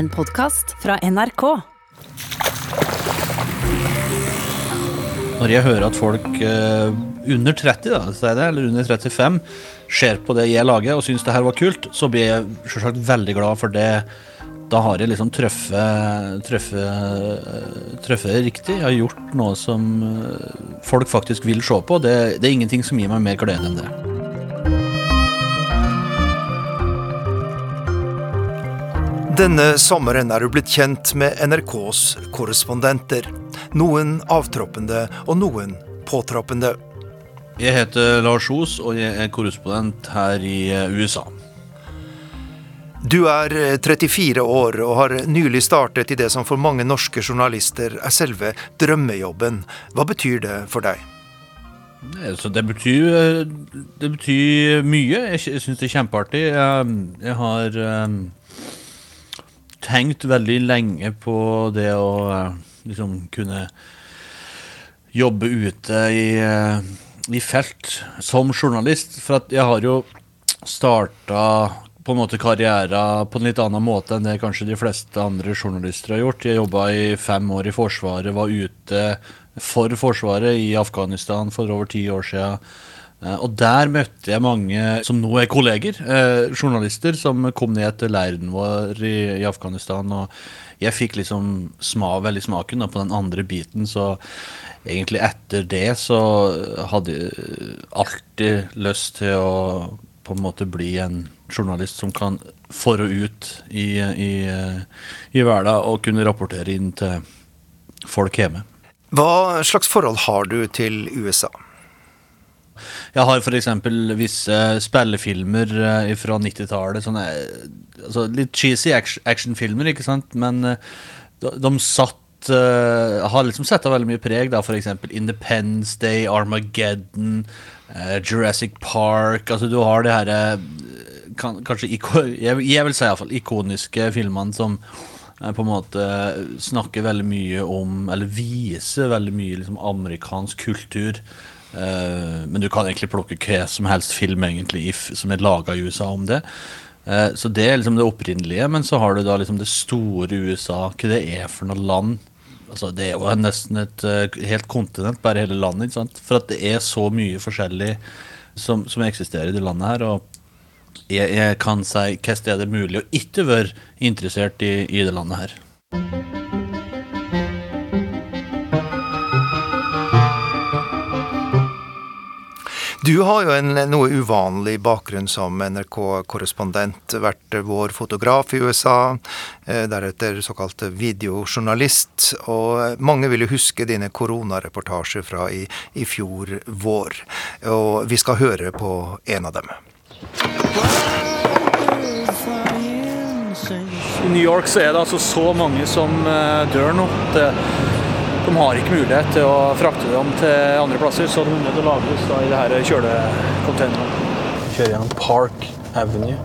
En podkast fra NRK. Når jeg hører at folk eh, under 30, da, er eller under 35, ser på det jeg lager og syns det her var kult, så blir jeg selvsagt veldig glad for det. Da har jeg liksom truffet riktig. Jeg har gjort noe som eh, folk faktisk vil se på. Det, det er ingenting som gir meg mer glede enn det. Denne sommeren er du blitt kjent med NRKs korrespondenter. Noen avtroppende og noen påtroppende. Jeg heter Lars Os, og jeg er korrespondent her i eh, USA. Du er eh, 34 år og har nylig startet i det som for mange norske journalister er selve drømmejobben. Hva betyr det for deg? Eh, det betyr, eh, det betyr mye. Jeg, sy- syns det er kjempeartig. Jeg, jeg har eh, tenkt veldig lenge på det å eh, liksom kunne jobbe ute i, eh, i felt som journalist. For jeg har jo starta på en måte karriere på en litt annen måte enn det kanskje de fleste andre journalister har gjort. Jeg jobba i fem år i Forsvaret, var ute for Forsvaret i Afghanistan for over ti år siden. Eh, Og der møtte jeg mange som nå er kolleger, eh, journalister, som kom ned til leiren vår i, i Afghanistan. Og jeg fikk liksom sma, veldig smaken da, på den andre biten, så egentlig etter det så hadde jeg alltid lyst til å på en måte bli en journalist som kan for og ut i, i, i hverdag og kunne rapportere inn til folk hjemme. Hva slags forhold har du til USA? Jeg har f.eks. visse spillefilmer eh, fra 90-tallet. Eh, altså litt cheesy action- actionfilmer, ikke sant? Men eh, de, de satt eh, Har liksom sett av veldig mye preg. da F.eks. Independence Day, Armageddon, Jurassic Park. Altså Du har det herre kan, Kanskje jeg, jeg vil si iallfall ikoniske filmene som på en måte snakker veldig mye om, eller viser veldig mye liksom, amerikansk kultur. Eh, men du kan egentlig plukke hva som helst film egentlig if, som er laga i USA om det. Uh, så det er liksom det opprinnelige, men så har du da liksom det store USA, hva det er for noe land. Altså Det er jo nesten et uh, helt kontinent, bare hele landet. ikke sant? For at det er så mye forskjellig som, som eksisterer i det landet her. og jeg, jeg kan si hva sted det er mulig å ikke være interessert i, i det landet her. Du har jo en noe uvanlig bakgrunn som NRK-korrespondent. Vært vår fotograf i USA, eh, deretter såkalt videojournalist. Og mange vil jo huske dine koronareportasjer fra i, i fjor vår. Og vi skal høre på en av dem. I New York så er det altså så mange som eh, dør nå. eh, de har ikke mulighet til å frakte dem til andre plasser, så de er nødt til å lagres da, i det her kjølecontainerne. Kjører gjennom Park Avenue.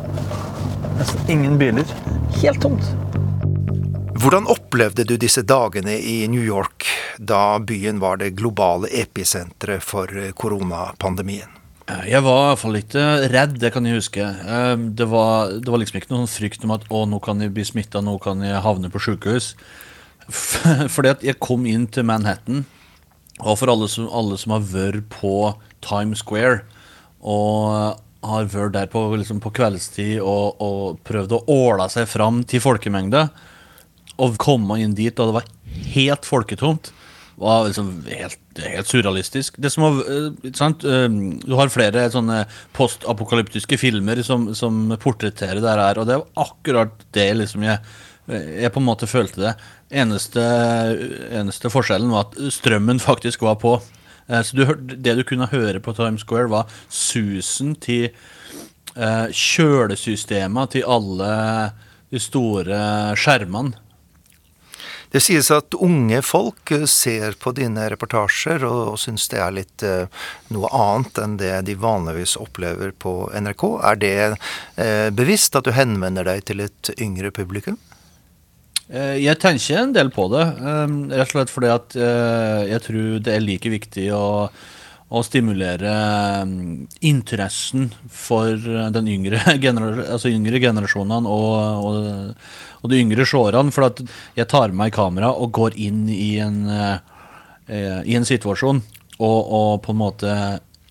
Nesten ingen biler. Helt tomt. Hvordan opplevde du disse dagene i New York, da byen var det globale episenteret for koronapandemien? Eh, Jeg var iallfall eh, redd, det kan jeg huske. Eh, Det var, det var liksom ikke noen frykt om at å, nå kan jeg bli smitta, nå kan jeg havne på sykehus. Fordi at jeg kom inn til Manhattan, og for alle som, alle som har vært på Times Square og har vært der på, liksom på kveldstid og, og prøvd å åla seg fram til folkemengde, og komme inn dit da det var helt folketomt, var liksom helt, helt surrealistisk. Det som var, eh, sant? eh, Du har flere sånne postapokalyptiske filmer som, som portretterer det her, og det var akkurat det liksom jeg, jeg på en måte følte det. Eneste, eneste forskjellen var at strømmen faktisk var på. Eh, Så du, det du kunne høre på Times Square, var susen til eh, kjølesystemer til alle de store skjermene. Det sies at unge folk eh, ser på dine reportasjer og, og syns det er litt eh, noe annet enn det de vanligvis opplever på NRK. Er det eh, bevisst at du henvender deg til et yngre publikum? Eh, Jeg tenker en del på det, eh, rett og slett fordi at eh, jeg tror det er like viktig å, å stimulere mm, interessen for den yngre, gener altså yngre generasjonene og, og, og, de yngre seerne. For at jeg tar med meg kamera og går inn i en, eh, i en situasjon og, og, på en måte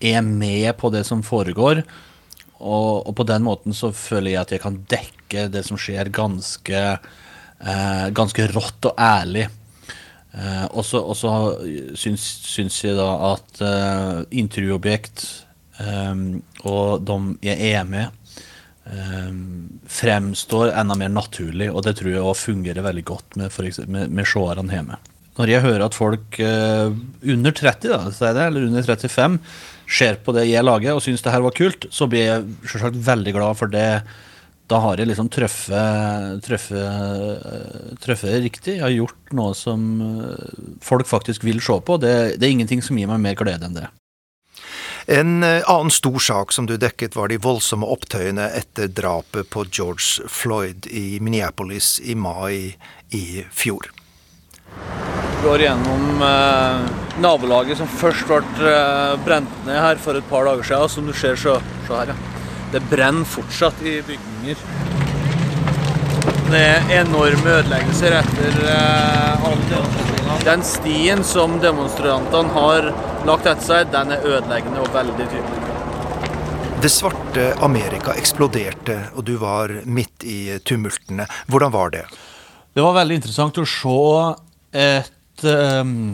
er med på det som foregår. Og, på den måten så føler jeg at jeg kan dekke det som skjer, ganske, eh, ganske rått og ærlig. Eh, og så syns, syns, jeg da at eh, intervjuobjekt um, og de jeg er med, um, fremstår enda mer naturlig, og det tror jeg også fungerer veldig godt med, eksempel, med, med seerne hjemme. Når jeg hører at folk uh, under 30, da, eller under 35, ser på det jeg lager og syns det her var kult, så blir jeg selvsagt veldig glad for det da har jeg liksom truffet, riktig. Jeg har gjort noe som eh, folk faktisk vil se på. Det, det, er ingenting som gir meg mer glede enn det. En eh, annen stor sak som du dekket, var de voldsomme opptøyene etter drapet på George Floyd i Minneapolis i mai i fjor. Går gjennom eh, nabolaget som først ble eh, brent ned her for et par dager siden. Som du ser, så, så her, ja. Det brenner fortsatt i bygninger. Det er enorme ødeleggelser etter eh, all demonstrasjonene. Den stien som demonstrantene har lagt etter seg, den er ødeleggende og veldig tydelig. Det svarte Amerika eksploderte, og du var midt i tumultene. Hvordan var det? Det var veldig interessant å se et um,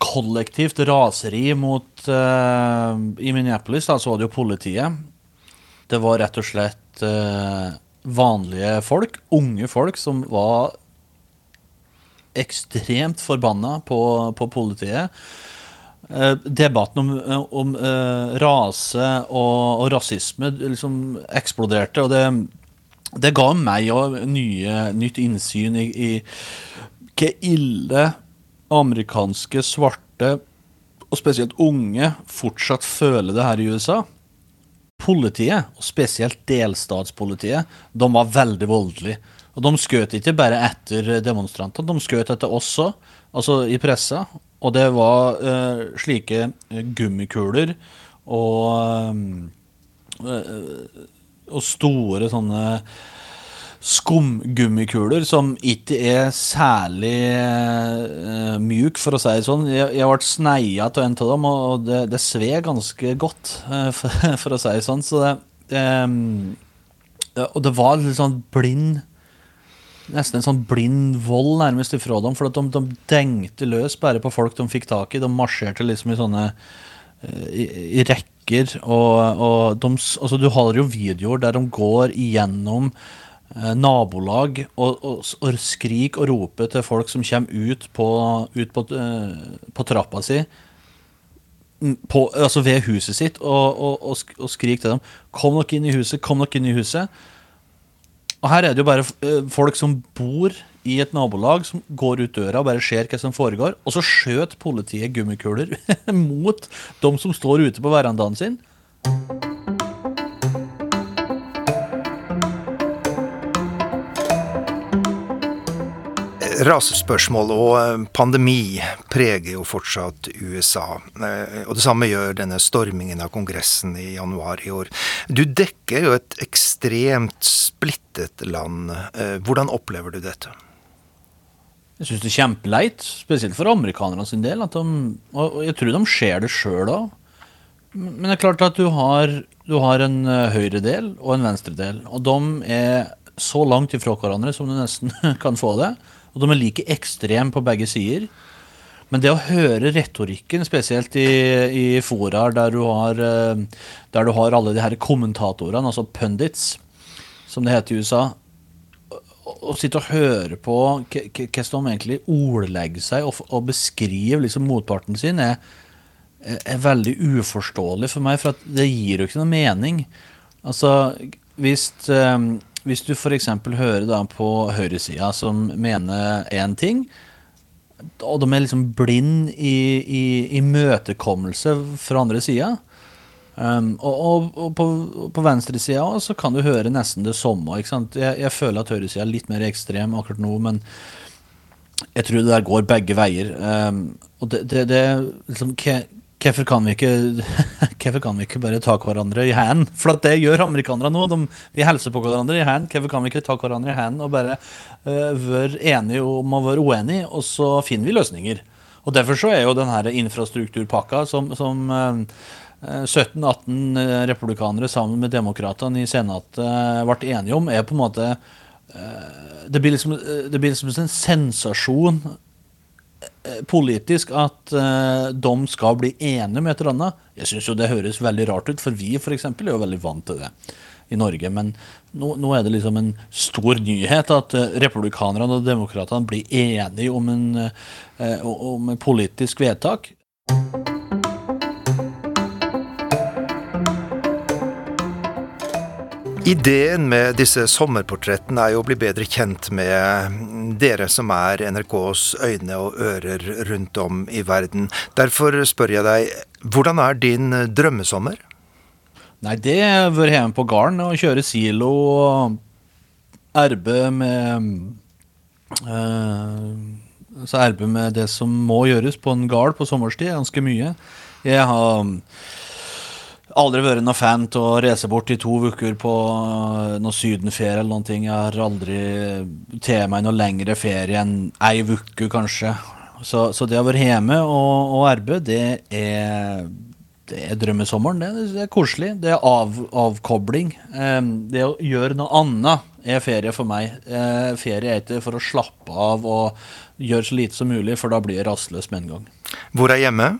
kollektivt raseri mot uh, I Minneapolis da så var det jo politiet det var rett og slett eh, vanlige folk, unge folk, som var ekstremt forbanna på, på politiet. Eh, debatten om, om eh, rase og, og, rasisme liksom eksploderte, og det, det ga meg òg nytt innsyn i, i hva ille amerikanske svarte, og spesielt unge, fortsatt føler det her i USA politiet, og spesielt delstatspolitiet, de var veldig voldelige. Og de skjøt ikke bare etter demonstrantene, de skjøt etter oss òg, altså i pressa. Og det var uh, slike eh, gummikuler og, uh, og store sånne skumgummikuler som ikke er særlig uh, mjuk, for å si det sånn. Jeg, jeg ble sneia av en av dem, og det, det sved ganske godt, uh, for, for, å si det sånn. Så det, um, og det var litt sånn blind Nesten en sånn blind vold nærmest ifra dem. For de, de dengte løs bare på folk de fikk tak i. De marsjerte liksom i sånne uh, i, i rekker. Og, og de, altså, du har jo videoer der de går igjennom Eh, nabolag og, og, og skrik og rope til folk som kommer ut på, ut på, uh, på trappa si på, altså ved huset sitt og, og, skrik til dem 'Kom dere inn i huset! Kom dere inn i huset!' Og her er det jo bare uh, folk som bor i et nabolag, som går ut døra og bare ser hva som foregår. Og så skjøt politiet gummikuler mot de som står ute på verandaen sin. Rasespørsmål og eh, pandemi preger jo fortsatt USA. Eh, og det samme gjør denne stormingen av Kongressen i januar i år. Du dekker jo et ekstremt splittet land. Eh, hvordan opplever du dette? Jeg syns det er kjempeleit, spesielt for amerikanerne sin del. De, og jeg tror de ser det sjøl òg. Men det er klart at du har, du har en høyredel og en venstredel. Og de er så langt ifra hverandre som du nesten kan få det. Og de er like ekstreme på begge sider. Men det å høre retorikken, spesielt i, i foraer der, eh, der du har alle de her kommentatorene, altså pundits, som det heter i USA, å sitte og høre på hvordan de egentlig ordlegger seg og, og beskriver liksom motparten sin, er, er, veldig uforståelig for meg, for det gir jo ikke noe mening. Altså, hvis um, hvis du f.eks. hører da på høyresida som mener én ting, og de er liksom blind i, imøtekommelse fra andre sida. Um, og, og, og, på, på venstresida så kan du høre nesten det samme. Jeg, jeg, føler at høyresida er litt mer ekstrem akkurat nå, men jeg tror det der går begge veier. Um, og det, det, det liksom, Hvorfor kan, kan vi ikke bare ta hverandre i hendene? For det gjør amerikanere nå. De, vi hilser på hverandre i hendene. Hvorfor kan vi ikke ta hverandre i hendene og bare uh, være enige om å være uenige, og så finner vi løsninger? Og Derfor så er jo denne infrastrukturpakka som, som uh, 17-18 republikanere sammen med demokratene i Senatet ble enige om, er på en måte Det blir liksom, det blir liksom en sensasjon Eh, politisk at uh, de skal bli enige med et eller annet. Jeg syns jo det høres veldig rart ut, for vi for eksempel, er jo veldig vant til det i Norge. Men nå, nå er det liksom en stor nyhet at uh, republikanerne og demokratene blir enige om en, om en politisk vedtak. Ideen med disse sommerportrettene er jo å bli bedre kjent med dere som er NRKs øyne og ører rundt om i verden. Derfor spør jeg deg, hvordan er din drømmesommer? Nei, det være hjemme på gården og kjøre silo og arbeide med øh, Så arbeide med det som må gjøres på en gard på sommerstid, ganske mye. Jeg har aldri vært noen fan til å reise bort i to uker på noe sydenferie eller noen ting. Jeg har aldri tatt meg noe lengre ferie enn ei uke, kanskje. Så, så, det å være hjemme og, og arbeide, det er, det er drømmesommeren. Det, det, er koselig. Det er av, avkobling. Um, det å gjøre noe annet er ferie for meg. Uh, ferie er ikke for å slappe av og gjøre så lite som mulig, for da blir jeg rastløs med en gang. Hvor er hjemme?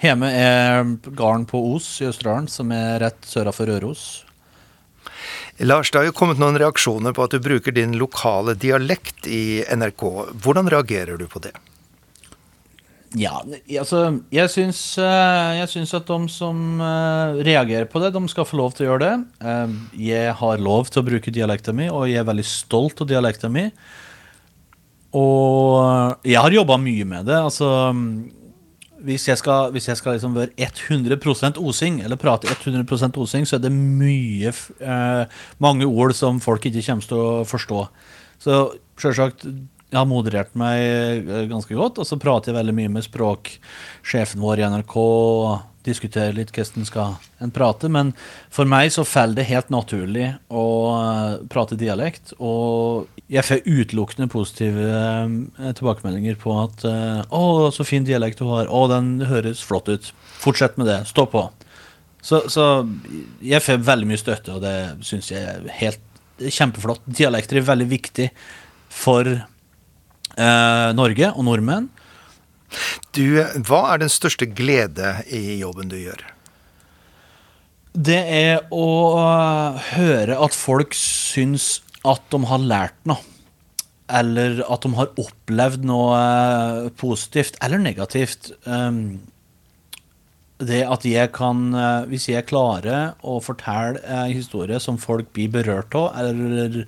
Hjemme er gården på Os i Østerdalen, som er rett sørafor Røros. Lars, det har jo kommet noen reaksjoner på at du bruker din lokale dialekt i NRK. Hvordan reagerer du på det? Ja, altså Jeg syns, eh, jeg syns at de som eh, reagerer på det, de skal få lov til å gjøre det. Eh, jeg har lov til å bruke dialekten min, og jeg er veldig stolt av dialekten min. Og jeg har jobba mye med det. altså hvis jeg skal, hvis jeg skal liksom være 100% osing, eller prate 100% osing, så er det mye eh, mange ord som folk ikke kommer til å forstå. Så selvsagt, jeg har moderert meg eh, ganske godt, og så prater jeg veldig mye med språksjefen vår i NRK diskutere litt hvordan skal en prate. Men for meg så faller det helt naturlig å eh, prate dialekt. Og jeg får utelukkende positive eh, tilbakemeldinger på at eh, 'Å, så fin dialekt du har. Å, den høres flott ut. Fortsett med det. Stå på.' Så, så jeg får veldig mye støtte, og det syns jeg er helt kjempeflott. Dialekter er veldig viktig for eh, Norge og nordmenn. Du, hva er den største glede i jobben du gjør? Det er å høre at folk syns at de har lært noe. Eller at de har opplevd noe øh, positivt eller negativt. Det at jeg kan øh, Hvis jeg klarer å fortelle en historie som folk blir berørt av, eller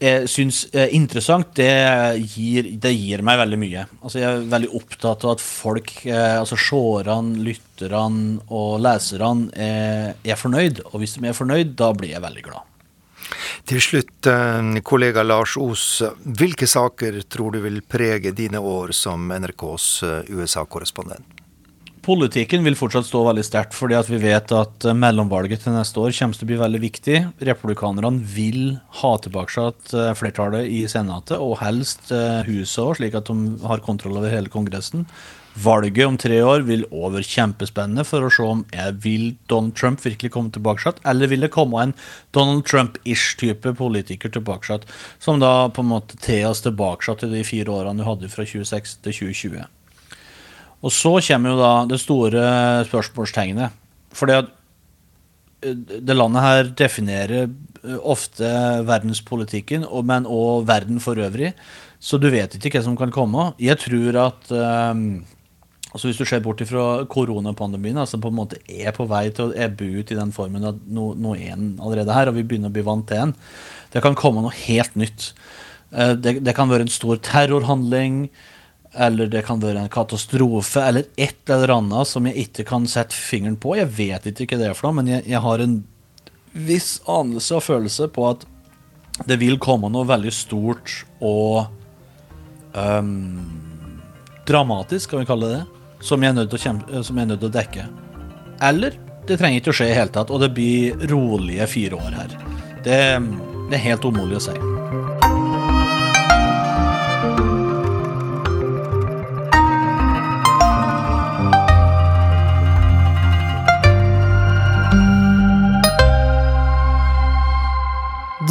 jeg syns er interessant, det gir, det gir, meg veldig mye. Altså jeg er veldig opptatt av at folk, eh, altså seerne, lytterne og leserne, er, er fornøyd. Og hvis de er fornøyd, da blir jeg veldig glad. Til slutt, eh, kollega Lars Os. Hvilke saker tror du vil prege dine år som NRKs eh, USA-korrespondent? Politikken vil fortsatt stå veldig sterkt, fordi at vi vet at eh, mellomvalget til neste år kommer til å bli veldig viktig. Republikanerne vil ha tilbake eh, flertallet i Senatet, og helst eh, huset òg, slik at de har kontroll over hele Kongressen. Valget om tre år vil òg være kjempespennende for å se om jeg vil Donald Trump virkelig komme tilbake, eller vil det komme en Donald Trump-ish type politiker tilbake, som da på en måte tar oss tilbake til de fire årene du hadde fra 2006 til 2020. Og så kommer jo da det store spørsmålstegnet. Fordi at eh, det landet her definerer eh, ofte verdenspolitikken, men òg verden for øvrig. Så du vet ikke hva som kan komme. Jeg tror at um, altså Hvis du ser bort fra koronapandemien, altså på en måte er på vei til å ebbe ut i den formen at nå er den allerede her, og vi begynner å bli vant til den. Det kan komme noe helt nytt. Det, det kan være en stor terrorhandling eller det kan være en katastrofe, eller et eller annet som jeg ikke kan sette fingeren på. Jeg vet ikke hva det er for noe, men jeg, jeg, har en viss anelse og følelse på at det vil komme noe veldig stort og um, dramatisk, kan vi kalle det, eh, som jeg er nødt til å, dekke. Eller det trenger ikke å skje i det hele tatt, og det blir rolige fire år her. Det, det er helt umulig å si.